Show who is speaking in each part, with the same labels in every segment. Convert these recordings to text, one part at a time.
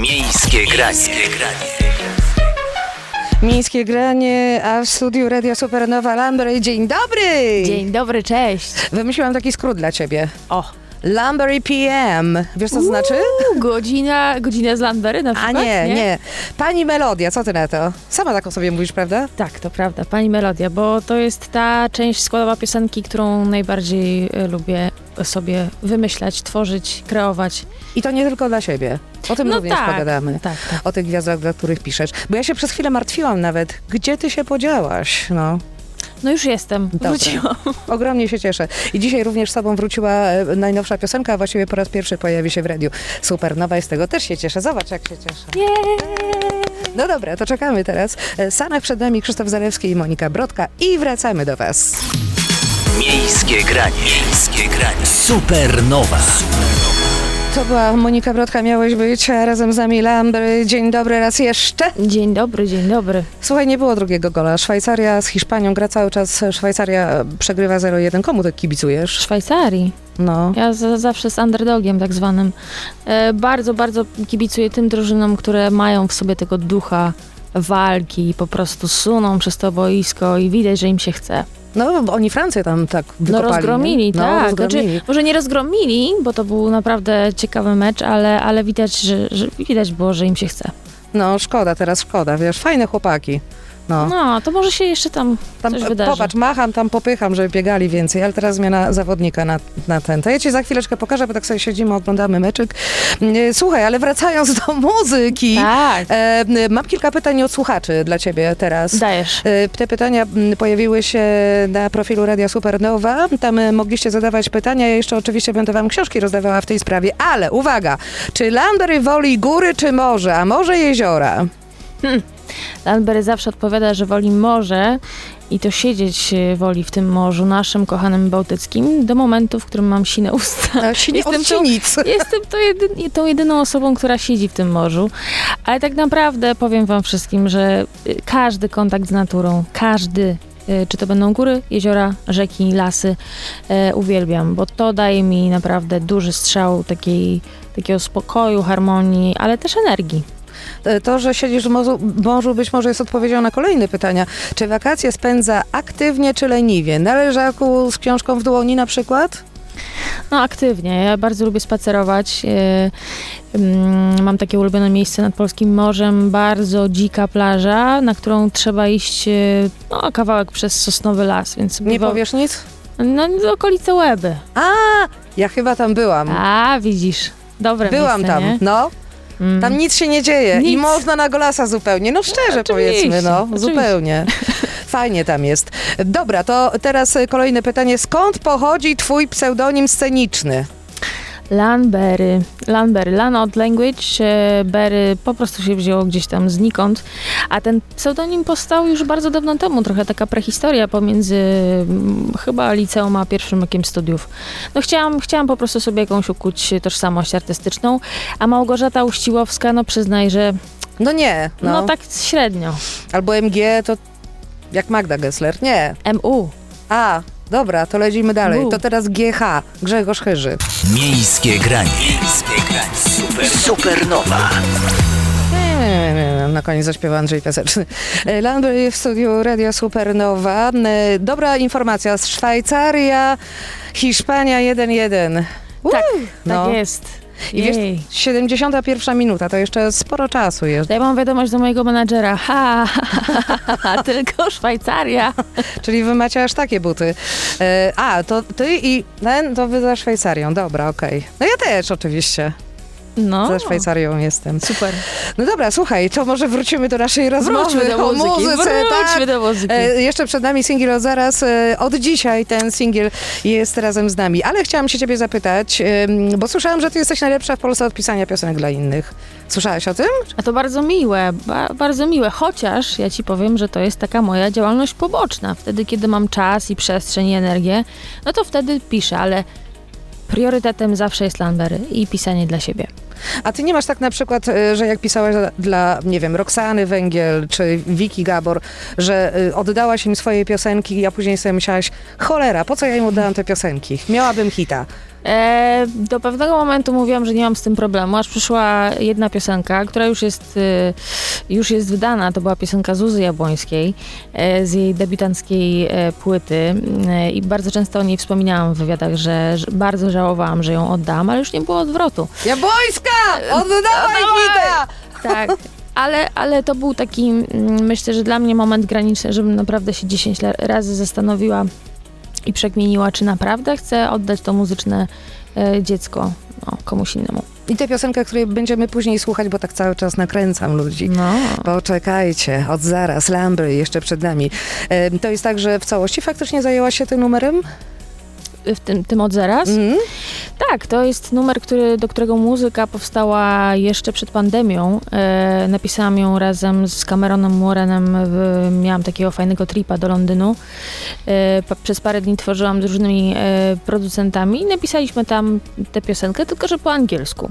Speaker 1: Miejskie granie.
Speaker 2: Miejskie granie, a w studiu Radio Supernowa Lambery. Dzień dobry!
Speaker 3: Dzień dobry, cześć.
Speaker 2: Wymyśliłam taki skrót dla ciebie.
Speaker 3: O,
Speaker 2: Lambery PM. Wiesz co to znaczy?
Speaker 3: Godzina, godzina z Lambery na
Speaker 2: A
Speaker 3: przykład?
Speaker 2: nie, nie, Pani Melodia, co ty na to? Sama taką sobie mówisz, prawda?
Speaker 3: Tak, to prawda, pani melodia, bo to jest ta część składowa piosenki, którą najbardziej e, lubię sobie wymyślać, tworzyć, kreować.
Speaker 2: I to nie tylko dla siebie. O tym
Speaker 3: No
Speaker 2: również
Speaker 3: tak,
Speaker 2: pogadamy.
Speaker 3: tak, tak.
Speaker 2: O tych gwiazdach, dla których piszesz. Bo ja się przez chwilę martwiłam nawet. Gdzie ty się podziałaś? No.
Speaker 3: No już jestem,
Speaker 2: Dobra.
Speaker 3: wróciłam.
Speaker 2: Ogromnie się cieszę. I dzisiaj również z tobą wróciła e, najnowsza piosenka, a właściwie po raz pierwszy pojawi się w radiu. Supernowa i z tego też się cieszę. Zobacz, jak się cieszę. No dobra, to czekamy teraz. E, Sanach przed nami Krzysztof Zalewski i Monika Brodka i wracamy do was.
Speaker 1: Miejskie granie. Miejskie granie. Supernowa.
Speaker 2: To była Monika Brodka, miałeś być, razem z nami Lambry. Dzień dobry raz jeszcze.
Speaker 3: Dzień dobry, dzień dobry.
Speaker 2: Słuchaj, nie było drugiego gola. Szwajcaria z Hiszpanią gra cały czas. Szwajcaria przegrywa 0-1. Komu ty
Speaker 3: W
Speaker 2: kibicujesz?
Speaker 3: Szwajcarii.
Speaker 2: No.
Speaker 3: Ja za, zawsze z underdogiem tak zwanym. E, bardzo, bardzo kibicuję tym drużynom, które mają w sobie tego ducha walki i po prostu suną przez to boisko i widać, że im się chce.
Speaker 2: No, oni Francję tam tak
Speaker 3: No
Speaker 2: wykopali.
Speaker 3: rozgromili,
Speaker 2: nie?
Speaker 3: tak.
Speaker 2: No, rozgromili.
Speaker 3: Znaczy, może nie rozgromili, bo to był naprawdę ciekawy mecz, ale, ale widać, że, że widać było, że im się chce.
Speaker 2: No, szkoda, teraz szkoda, wiesz, fajne chłopaki. No.
Speaker 3: No, to może się jeszcze tam,
Speaker 2: Tam,
Speaker 3: coś
Speaker 2: e,
Speaker 3: wydarzy.
Speaker 2: popatrz, macham, tam popycham, żeby biegali więcej, ale teraz zmiana zawodnika na, na ten. To ja ci za chwileczkę pokażę, bo tak sobie siedzimy, oglądamy meczyk. E, Słuchaj, ale wracając do muzyki,
Speaker 3: Tak,
Speaker 2: e, mam kilka pytań od słuchaczy dla ciebie teraz.
Speaker 3: dajesz.
Speaker 2: E, Te pytania pojawiły się na profilu Radia Supernowa. Tam e, mogliście zadawać pytania. Ja jeszcze oczywiście będę wam książki rozdawała w tej sprawie. Ale uwaga, czy Lambery woli góry czy morze, a może jeziora?
Speaker 3: Landberry zawsze odpowiada, że woli morze i to siedzieć e, woli w tym morzu naszym, kochanym bałtyckim, do momentu, w którym mam sine usta.
Speaker 2: A, si-
Speaker 3: Jestem
Speaker 2: od
Speaker 3: tą-
Speaker 2: sinic.
Speaker 3: Jestem to jedyn, tą jedyną osobą, która siedzi w tym morzu. Ale tak naprawdę powiem wam wszystkim, że y, każdy kontakt z naturą, każdy, y, czy to będą góry, jeziora, rzeki, lasy, e, uwielbiam, bo to daje mi naprawdę duży strzał takiej, takiego spokoju, harmonii, ale też energii.
Speaker 2: E, To, że siedzisz w morzu, morzu, być może jest odpowiedzią na kolejne pytania. Czy wakacje spędza aktywnie czy leniwie? Na leżaku z książką w dłoni na przykład?
Speaker 3: No aktywnie. Ja bardzo lubię spacerować. E, mm, Mam takie ulubione miejsce nad Polskim Morzem, bardzo dzika plaża, na którą trzeba iść e, no, kawałek przez sosnowy las, więc
Speaker 2: Nie
Speaker 3: bywa-
Speaker 2: powiesz nic?
Speaker 3: No, okolice Łeby.
Speaker 2: A, ja chyba tam byłam.
Speaker 3: A, widzisz. Dobre
Speaker 2: Byłam
Speaker 3: miejsce,
Speaker 2: tam,
Speaker 3: nie?
Speaker 2: no.
Speaker 3: Mm.
Speaker 2: Tam nic się nie dzieje i
Speaker 3: Nic.
Speaker 2: można na golasa zupełnie. No szczerze
Speaker 3: Oczywiście,
Speaker 2: powiedzmy, no.
Speaker 3: oczywiście.
Speaker 2: Zupełnie. Fajnie tam jest. Dobra, to teraz e, kolejne pytanie. Skąd pochodzi twój pseudonim sceniczny?
Speaker 3: Lanberry. Lanberry. Lan od language, e, Berry po prostu się wzięło gdzieś tam znikąd. A ten pseudonim powstał już bardzo dawno temu. Trochę taka prehistoria pomiędzy mm, chyba liceum a pierwszym rokiem studiów. No chciałam, chciałam po prostu sobie jakąś ukuć tożsamość artystyczną, a Małgorzata Uściłowska, no przyznaj, że
Speaker 2: No nie, no.
Speaker 3: no, tak średnio.
Speaker 2: Albo MG to jak Magda Gessler. Nie.
Speaker 3: MU.
Speaker 2: A, dobra, to lecimy dalej. To teraz GH, Grzegorz Chyży.
Speaker 1: Miejskie granie. Miejskie granie. Super. Supernowa.
Speaker 2: Eee, Na koniec zaśpiewa Andrzej Piaseczny. E, Landry w studiu Radio Supernowa. E, Dobra informacja z Szwajcaria, Hiszpania 1-1.
Speaker 3: Tak, tak
Speaker 2: no.
Speaker 3: jest.
Speaker 2: I wiesz,
Speaker 3: Jej.
Speaker 2: 71 minuta, to jeszcze sporo czasu jest.
Speaker 3: Ja mam wiadomość do mojego menadżera. Ha, ha, ha, ha, tylko Szwajcaria.
Speaker 2: Czyli wy macie aż takie buty. E, A, to ty i ten, to wy za Szwajcarią. Dobra, okej. No ja też oczywiście.
Speaker 3: No.
Speaker 2: Za Szwajcarią jestem.
Speaker 3: Super.
Speaker 2: No dobra, słuchaj, to może wrócimy do naszej rozmowy
Speaker 3: Wróćmy do muzyki.
Speaker 2: muzyce.
Speaker 3: Wróćmy
Speaker 2: tak.
Speaker 3: do muzyki.
Speaker 2: E, jeszcze przed nami singiel od zaraz. E, od dzisiaj ten singiel jest razem z nami. Ale chciałam się ciebie zapytać, em, bo słyszałam, że ty jesteś najlepsza w Polsce od pisania piosenek dla innych. Słyszałaś o tym?
Speaker 3: A to bardzo miłe, ba bardzo miłe, chociaż ja ci powiem, że to jest taka moja działalność poboczna. Wtedy, kiedy mam czas i przestrzeń i energię, no to wtedy piszę, ale priorytetem zawsze jest Landberry i pisanie dla siebie.
Speaker 2: A ty nie masz tak na przykład, e, że jak pisałaś dla- nie wiem, Roxany Węgiel czy Wiki Gabor, że e, oddałaś im swoje piosenki, a później sobie myślałaś, cholera, po co ja im oddałam te piosenki? Miałabym hita.
Speaker 3: E, do pewnego momentu mówiłam, że nie mam z tym problemu, aż przyszła jedna piosenka, która już jest, y, już jest wydana. To była piosenka Zuzy Jabłońskiej e, z jej debiutanckiej e, płyty e, i bardzo często o niej wspominałam w wywiadach, że, bardzo żałowałam, że ją oddam, ale już nie było odwrotu.
Speaker 2: Jabłońska! Oddawaj hita!
Speaker 3: Tak. Ale, ale to był taki, mm, myślę, że dla mnie moment graniczny, żebym naprawdę się 10 la- razy zastanowiła i przekmieniła, czy naprawdę chcę oddać to muzyczne e, dziecko no, komuś innemu.
Speaker 2: I tę piosenkę, której będziemy później słuchać, bo tak cały czas nakręcam ludzi.
Speaker 3: No.
Speaker 2: Poczekajcie, od zaraz, Lambry jeszcze przed nami. Em, To jest tak, że w całości faktycznie zajęłaś się tym numerem?
Speaker 3: W tym, tym od zaraz?
Speaker 2: Mhm.
Speaker 3: Tak, to jest numer, który, do którego muzyka powstała jeszcze przed pandemią. E, napisałam ją razem z Cameronem Warrenem. W, miałam takiego fajnego tripa do Londynu. E, pa, przez parę dni tworzyłam z różnymi e, producentami i napisaliśmy tam tę piosenkę, tylko że po angielsku.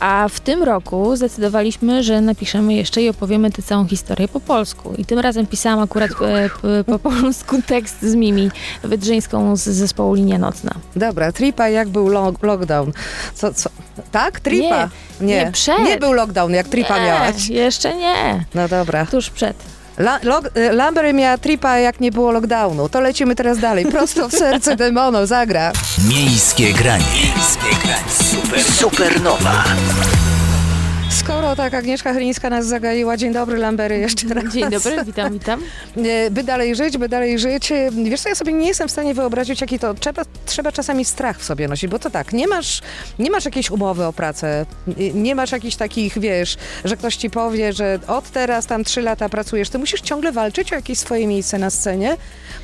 Speaker 3: A w tym roku zdecydowaliśmy, że napiszemy jeszcze i opowiemy tę całą historię po polsku. I tym razem pisałam akurat e, po polsku tekst z Mimi Wydrzyńską z zespołu Linia Nocna.
Speaker 2: Dobra, tripa jak był lo- lockdown. Co, co? Tak? Tripa?
Speaker 3: nie, przed.
Speaker 2: Nie był lockdown, jak tripa
Speaker 3: nie,
Speaker 2: miałaś.
Speaker 3: Jeszcze nie.
Speaker 2: No dobra.
Speaker 3: Tuż przed.
Speaker 2: La, log, e, Lambry miała tripa, jak nie było lockdownu. To lecimy teraz dalej. Prosto w serce demonu zagra.
Speaker 1: Miejskie granie. Miejskie granie. Super. Supernowa.
Speaker 2: Skoro tak Agnieszka Chylińska nas zagaiła, dzień dobry Lambery jeszcze raz.
Speaker 3: Dzień dobry, witam, witam.
Speaker 2: E, By dalej żyć, by dalej żyć. Wiesz co, ja sobie nie jestem w stanie wyobrazić, jaki to trzeba, trzeba czasami strach w sobie nosić, bo to tak, nie masz, nie masz jakiejś umowy o pracę, nie- nie masz jakichś takich, wiesz, że ktoś ci powie, że od teraz tam trzy lata pracujesz, ty musisz ciągle walczyć o jakieś swoje miejsce na scenie,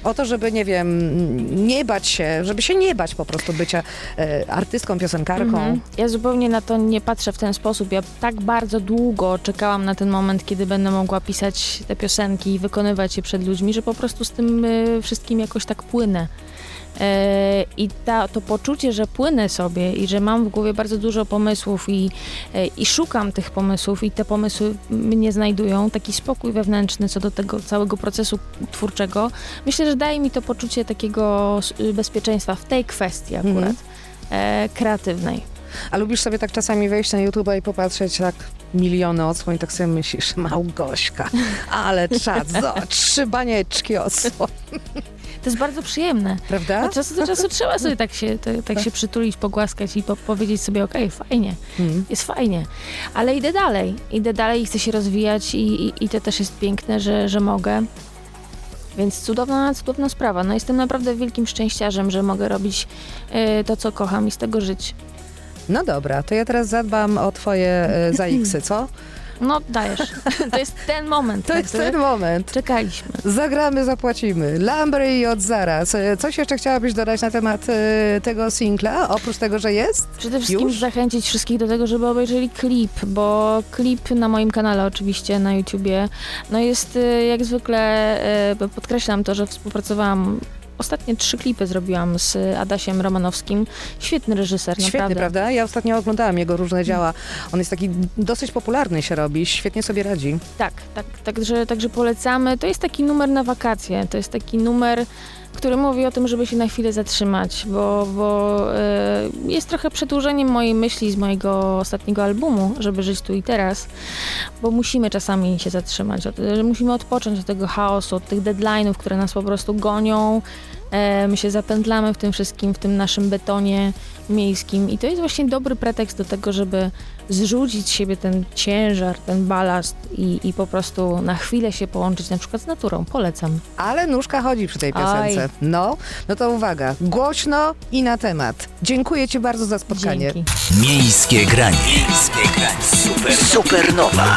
Speaker 2: o to, żeby, nie wiem, nie bać się, żeby się nie bać po prostu bycia e, artystką, piosenkarką.
Speaker 3: Mhm. Ja zupełnie na to nie patrzę w ten sposób. Ja tak bardzo długo czekałam na ten moment, kiedy będę mogła pisać te piosenki i wykonywać je przed ludźmi, że po prostu z tym y, wszystkim jakoś tak płynę. E, I ta, to poczucie, że płynę sobie i że mam w głowie bardzo dużo pomysłów i, e, i szukam tych pomysłów i te pomysły mnie znajdują, taki spokój wewnętrzny co do tego całego procesu twórczego, myślę, że daje mi to poczucie takiego bezpieczeństwa w tej kwestii akurat
Speaker 2: Mhm.
Speaker 3: e, kreatywnej.
Speaker 2: A lubisz sobie tak czasami wejść na YouTube i popatrzeć tak miliony odsłoń, tak sobie myślisz, Małgośka, ale czad, zobacz, trzy banieczki odsłoń,
Speaker 3: To jest bardzo przyjemne.
Speaker 2: prawda?
Speaker 3: Od czasu do czasu trzeba sobie tak się, tak, tak się przytulić, pogłaskać i po, powiedzieć sobie, okej, fajnie,
Speaker 2: Mhm.
Speaker 3: jest fajnie. Ale idę dalej, idę dalej i chcę się rozwijać i, i, i to też jest piękne, że, że mogę. Więc cudowna, cudowna sprawa. No jestem naprawdę wielkim szczęściarzem, że mogę robić e, to, co kocham i z tego żyć.
Speaker 2: No dobra, to ja teraz zadbam o twoje e, zaiksy, co?
Speaker 3: No dajesz. To jest ten moment.
Speaker 2: To
Speaker 3: na
Speaker 2: jest
Speaker 3: który
Speaker 2: ten moment.
Speaker 3: Czekaliśmy.
Speaker 2: Zagramy, zapłacimy. Lambry i od zaraz. E, Coś jeszcze chciałabyś dodać na temat e, tego singla, oprócz tego, że jest?
Speaker 3: Przede wszystkim
Speaker 2: Już?
Speaker 3: zachęcić wszystkich do tego, żeby obejrzeli klip, bo klip na moim kanale oczywiście, na YouTubie, no jest y, jak zwykle, y, podkreślam to, że współpracowałam Ostatnie trzy klipy zrobiłam z Adasiem Romanowskim. Świetny reżyser,
Speaker 2: Świetny,
Speaker 3: naprawdę.
Speaker 2: prawda? Ja ostatnio oglądałam jego różne dzieła. On jest taki dosyć popularny się robi, świetnie sobie radzi.
Speaker 3: Tak, tak, także, także polecamy. To jest taki numer na wakacje. To jest taki numer, który mówi o tym, żeby się na chwilę zatrzymać, bo, bo e, jest trochę przedłużeniem mojej myśli z mojego ostatniego albumu, żeby żyć tu i teraz, bo musimy czasami się zatrzymać, że musimy odpocząć od tego chaosu, od tych deadline'ów, które nas po prostu gonią. E, my się zapętlamy w tym wszystkim, w tym naszym betonie miejskim i to jest właśnie dobry pretekst do tego, żeby zrzucić z siebie ten ciężar, ten balast i, i po prostu na chwilę się połączyć na przykład z naturą. Polecam.
Speaker 2: Ale nóżka chodzi przy tej piosence.
Speaker 3: Aj.
Speaker 2: No, no to uwaga, głośno i na temat. Dziękuję Ci bardzo za spotkanie.
Speaker 3: Dzięki.
Speaker 1: Miejskie granie. Miejskie granie. Super, supernowa.